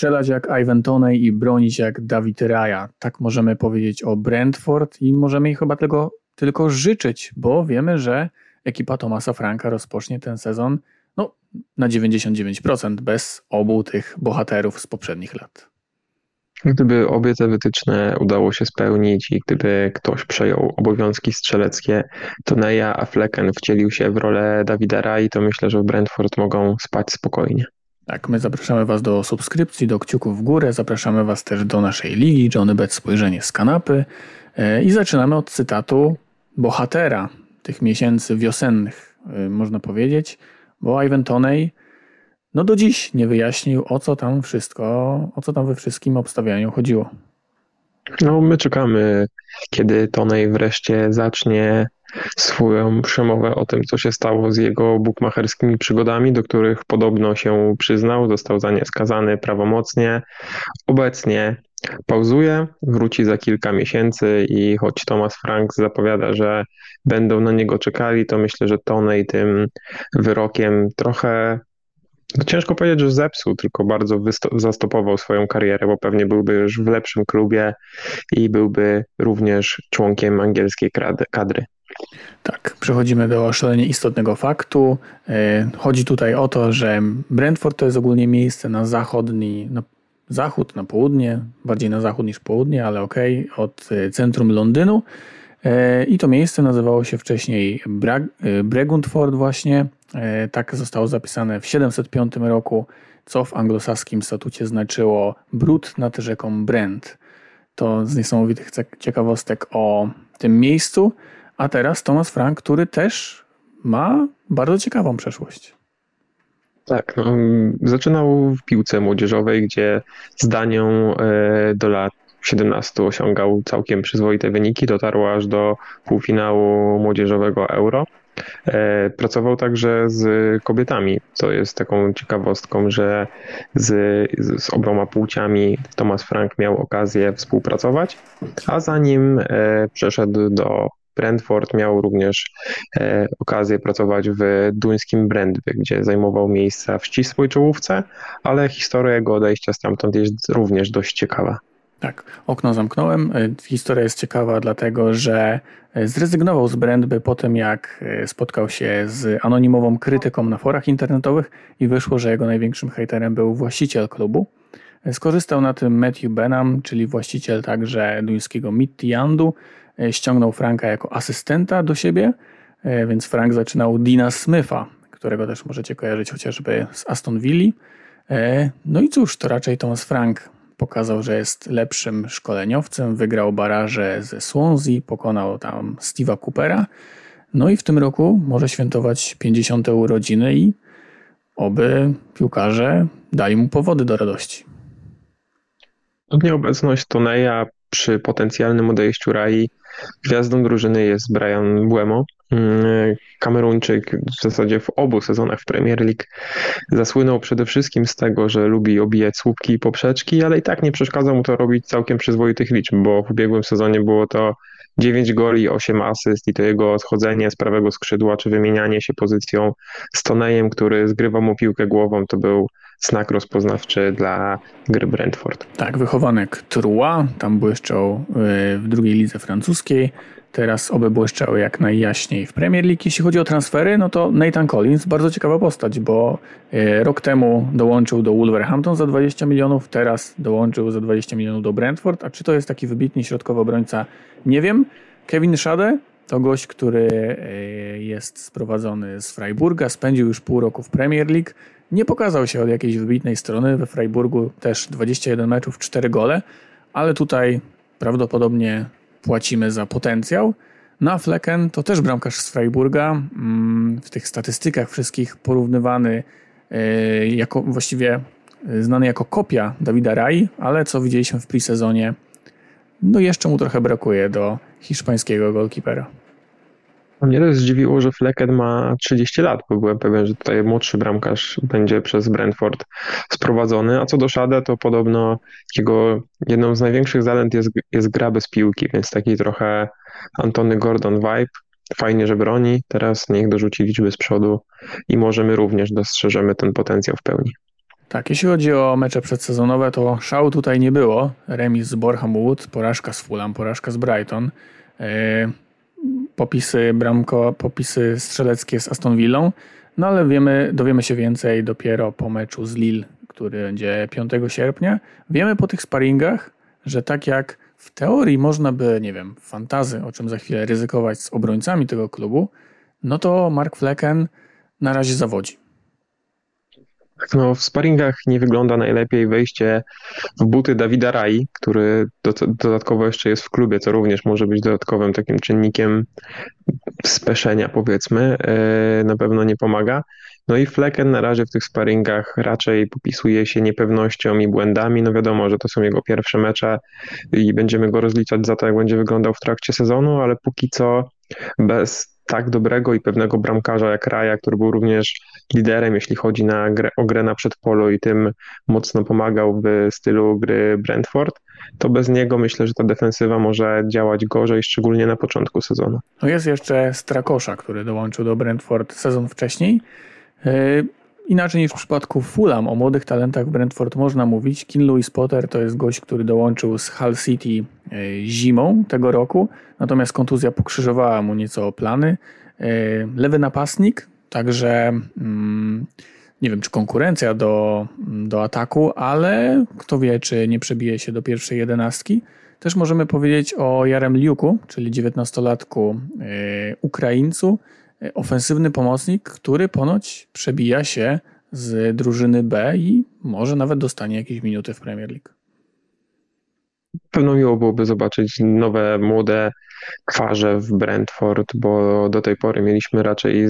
strzelać jak Ivan Toney i bronić jak David Raya. Tak możemy powiedzieć o Brentford i możemy ich chyba tylko, tylko życzyć, bo wiemy, że ekipa Tomasa Franka rozpocznie ten sezon no, na 99% bez obu tych bohaterów z poprzednich lat. Gdyby obie te wytyczne udało się spełnić i gdyby ktoś przejął obowiązki strzeleckie, to Neja, a Flecken wcielił się w rolę Dawida Rai, to myślę, że w Brentford mogą spać spokojnie. Tak, my zapraszamy Was do subskrypcji, do kciuków w górę, zapraszamy Was też do naszej ligi Johnny Bet Spojrzenie z kanapy e, i zaczynamy od cytatu bohatera tych miesięcy wiosennych, e, można powiedzieć, bo Ivan Toney no do dziś nie wyjaśnił, o co tam wszystko, o co tam we wszystkim obstawianiu chodziło. No, my czekamy, kiedy Tonej wreszcie zacznie swoją przemowę o tym, co się stało z jego bukmacherskimi przygodami, do których podobno się przyznał, został za nie skazany prawomocnie. Obecnie pauzuje, wróci za kilka miesięcy i choć Thomas Frank zapowiada, że będą na niego czekali, to myślę, że Tonej tym wyrokiem trochę no ciężko powiedzieć, że zepsuł, tylko bardzo zastopował swoją karierę, bo pewnie byłby już w lepszym klubie i byłby również członkiem angielskiej kadry. Tak, przechodzimy do szalenie istotnego faktu. E, chodzi tutaj o to, że Brentford to jest ogólnie miejsce na zachodni, na zachód, na południe, bardziej na zachód niż południe, ale okej, okay, od e, centrum Londynu. E, I to miejsce nazywało się wcześniej Bregundford właśnie. Tak zostało zapisane w 705 roku, co w anglosaskim statucie znaczyło brud nad rzeką Brent. To z niesamowitych ciekawostek o tym miejscu. A teraz Thomas Frank, który też ma bardzo ciekawą przeszłość. Tak, no, zaczynał w piłce młodzieżowej, gdzie z Danią e, do lat 17 osiągał całkiem przyzwoite wyniki, dotarł aż do półfinału młodzieżowego Euro. E, pracował także z kobietami, co jest taką ciekawostką, że z, z obroma płciami Thomas Frank miał okazję współpracować, a zanim e, przeszedł do Brentford miał również e, okazję pracować w duńskim Brentby, gdzie zajmował miejsca w ścisłej czołówce, ale historia jego odejścia stamtąd jest również dość ciekawa. Tak, okno zamknąłem. E, historia jest ciekawa, dlatego że e, zrezygnował z Brandby po tym, jak e, spotkał się z anonimową krytyką na forach internetowych i wyszło, że jego największym hejterem był właściciel klubu. Skorzystał na tym Matthew Benham, czyli właściciel także duńskiego Midtjandu, E, ściągnął Franka jako asystenta do siebie, e, więc Frank zaczynał Dina Smitha, którego też możecie kojarzyć chociażby z Aston Villa. E, no i cóż, to raczej Thomas Frank pokazał, że jest lepszym szkoleniowcem, wygrał baraże ze Swansea, pokonał tam Steve'a Coopera. No i w tym roku może świętować 50. urodziny i oby piłkarze dali mu powody do radości. Nieobecność Toneja przy potencjalnym odejściu Rai Gwiazdą drużyny jest Brian Buemo. Mm, Kameruńczyk w zasadzie w obu sezonach w Premier League zasłynął przede wszystkim z tego, że lubi obijać słupki i poprzeczki, ale i tak nie przeszkadza mu to robić całkiem przyzwoitych liczb, bo w ubiegłym sezonie było to 9 goli, 8 asyst i to jego odchodzenie z prawego skrzydła, czy wymienianie się pozycją z Tonejem, który zgrywa mu piłkę głową, to był znak rozpoznawczy dla gry Brentford. Tak, wychowanek Trua, tam błyszczał y, w drugiej lidze francuskiej. Teraz oby błyszczały jak najjaśniej w Premier League. Jeśli chodzi o transfery, no to Nathan Collins, bardzo ciekawa postać, bo y, rok temu dołączył do Wolverhampton za 20 milionów, teraz dołączył za 20 milionów do Brentford. A czy to jest taki wybitny środkowy obrońca? Nie wiem. Kevin Schade to gość, który y, jest sprowadzony z Freiburga, spędził już pół roku w Premier League nie pokazał się od jakiejś wybitnej strony. We Freiburgu też 21 meczów, 4 gole, ale tutaj prawdopodobnie płacimy za potencjał. Na Flecken to też bramkarz z Freiburga. Mm, w tych statystykach wszystkich porównywany e, jako właściwie e, znany jako kopia Dawida Rai, ale co widzieliśmy w pre-sezonie, no jeszcze mu trochę brakuje do hiszpańskiego golkipera. Mnie to zdziwiło, że Flecken ma 30 lat, bo byłem pewien, że tutaj młodszy bramkarz będzie przez Brentford sprowadzony, a co do Szada, to podobno jego jedną z największych zalęt jest, jest gra bez piłki, więc taki trochę Antony Gordon vibe. Fajnie, że broni, teraz niech dorzuci liczby z przodu i może my również dostrzeżemy ten potencjał w pełni. Tak, jeśli chodzi o mecze przedsezonowe, to szału tutaj nie było. Remis z Borham Wood, porażka z Fulham, porażka z Brighton. E, popisy bramko, popisy strzeleckie z Aston Villą. No ale wiemy, dowiemy się więcej dopiero po meczu z Lille, który będzie 5 sierpnia. Wiemy po tych sparingach, że tak jak w teorii można by, nie wiem, fantazy, o czym za chwilę ryzykować z obrońcami tego klubu, no to Mark Flecken na razie zawodzi. No, w sparingach nie wygląda najlepiej wejście w buty Dawida Rai, który do, dodatkowo jeszcze jest w klubie, co również może być dodatkowym takim czynnikiem speszenia, powiedzmy. E, na pewno nie pomaga. No i Flecken na razie w tych sparingach raczej popisuje się niepewnością i błędami. No wiadomo, że to są jego pierwsze mecze i będziemy go rozliczać za to, jak będzie wyglądał w trakcie sezonu, ale póki co bez tak dobrego i pewnego bramkarza jak Raja, który był również liderem, jeśli chodzi na grę, o grę na przedpolu i tym mocno pomagał w stylu gry Brentford, to bez niego myślę, że ta defensywa może działać gorzej, szczególnie na początku sezonu. No jest jeszcze Strakosza, który dołączył do Brentford sezon wcześniej. E, inaczej niż w przypadku Fulham, o młodych talentach Brentford można mówić. Kin Louis Potter to jest gość, który dołączył z Hull City e, zimą tego roku, natomiast kontuzja pokrzyżowała mu nieco plany. E, lewy napastnik, także mm, nie wiem, czy konkurencja do, do ataku, ale kto wie, czy nie przebije się do pierwszej jedenastki. Też możemy powiedzieć o Jarem Liuku, czyli 19-latku Ukraińcu, ofensywny pomocnik, który ponoć przebija się z drużyny B i może nawet dostanie jakieś minuty w Premier League. Pewno miło byłoby zobaczyć nowe, młode twarze w Brentford, bo do tej pory mieliśmy raczej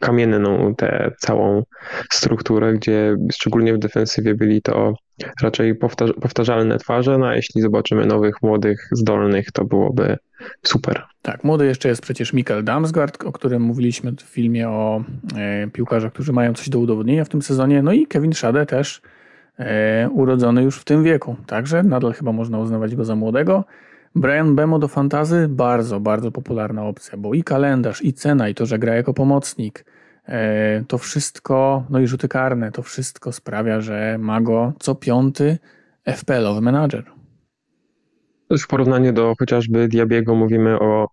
kamienną tę całą strukturę, gdzie szczególnie w defensywie byli to raczej powtarzalne twarze, no a jeśli zobaczymy nowych, młodych, zdolnych, to byłoby super. Tak, młody jeszcze jest przecież Mikkel Damsgaard, o którym mówiliśmy w filmie o e, piłkarzach, którzy mają coś do udowodnienia w tym sezonie, no i Kevin Schade też e, urodzony już w tym wieku, także nadal chyba można uznawać go za młodego. Brian Bemo do fantazy bardzo, bardzo popularna opcja, bo i kalendarz, i cena, i to, że gra jako pomocnik, e, to wszystko, no i rzuty karne, to wszystko sprawia, że ma go co piąty FPL-owy menadżer. Też w porównaniu do chociażby Diabiego mówimy o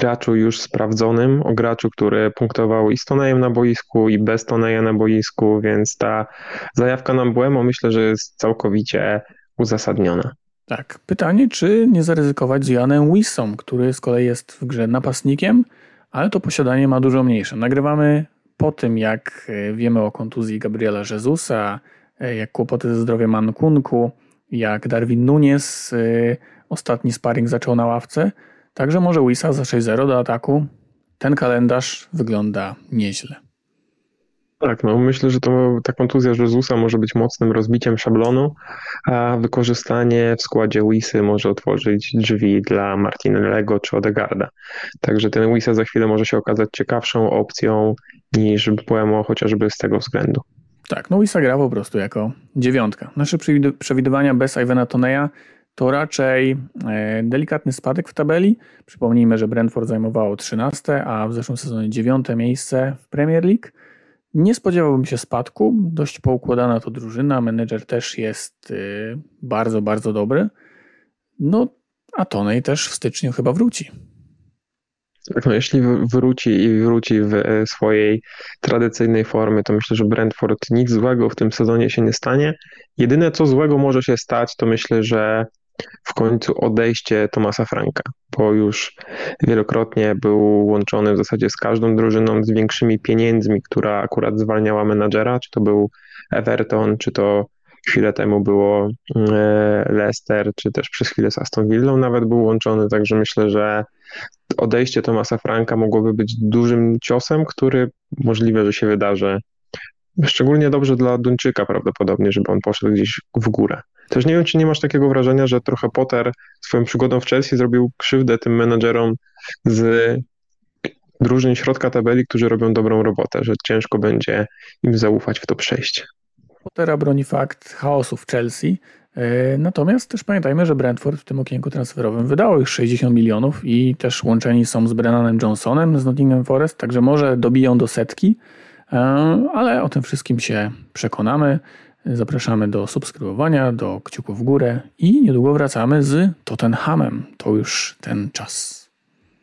graczu już sprawdzonym, o graczu, który punktował i z Tonejem na boisku, i bez Toneja na boisku, więc ta zajawka na Błemo myślę, że jest całkowicie uzasadniona. Tak. Pytanie, czy nie zaryzykować z Janem Wissą, który z kolei jest w grze napastnikiem, ale to posiadanie ma dużo mniejsze. Nagrywamy po tym, jak e, wiemy o kontuzji Gabriela Jezusa, e, jak kłopoty ze zdrowiem Mankunku, jak Darwin Nunes e, ostatni sparring zaczął na ławce, także może Wissa za 6-0 do ataku. Ten kalendarz wygląda nieźle. Tak, no myślę, że to ta kontuzja Jezusa może być mocnym rozbiciem szablonu, a wykorzystanie w składzie Wisy może otworzyć drzwi dla Martinellego czy Odegarda. Także ten Wisa za chwilę może się okazać ciekawszą opcją niż Buemo chociażby z tego względu. Tak, no Wisa gra po prostu jako dziewiątka. Nasze przewidywania bez Ivana Toneja to raczej e, delikatny spadek w tabeli. Przypomnijmy, że Brentford zajmowało 13, a w zeszłym sezonie 9 miejsce w Premier League. Nie spodziewałbym się spadku. Dość poukładana to drużyna. Menedżer też jest y, bardzo, bardzo dobry. No, a Tonej też w styczniu chyba wróci. Tak, no jeśli wróci i wróci w e, swojej tradycyjnej formie, to myślę, że Brentford nic złego w tym sezonie się nie stanie. Jedyne co złego może się stać, to myślę, że w końcu odejście Tomasa Franka, bo już wielokrotnie był łączony w zasadzie z każdą drużyną z większymi pieniędzmi, która akurat zwalniała menadżera, czy to był Everton, czy to chwilę temu było e, Leicester, czy też przez chwilę z Aston Villą nawet był łączony, także myślę, że odejście Tomasa Franka mogłoby być dużym ciosem, który możliwe, że się wydarzy. Szczególnie dobrze dla Duńczyka prawdopodobnie, żeby on poszedł gdzieś w górę. Też nie wiem, czy nie masz takiego wrażenia, że trochę Potter swoją przygodą w Chelsea zrobił krzywdę tym menedżerom z drużyn środka tabeli, którzy robią dobrą robotę, że ciężko będzie im zaufać w to przejście. Pottera broni fakt chaosu w Chelsea, e, Natomiast też pamiętajmy, że Brentford w tym okienku transferowym wydało już 60 milionów i też łączeni są z Brennanem Johnsonem z Nottingham Forest, także może dobiją do setki, e, ale o tym wszystkim się przekonamy. Zapraszamy do subskrybowania, do kciuków w górę i niedługo wracamy z Tottenhamem. To już ten czas.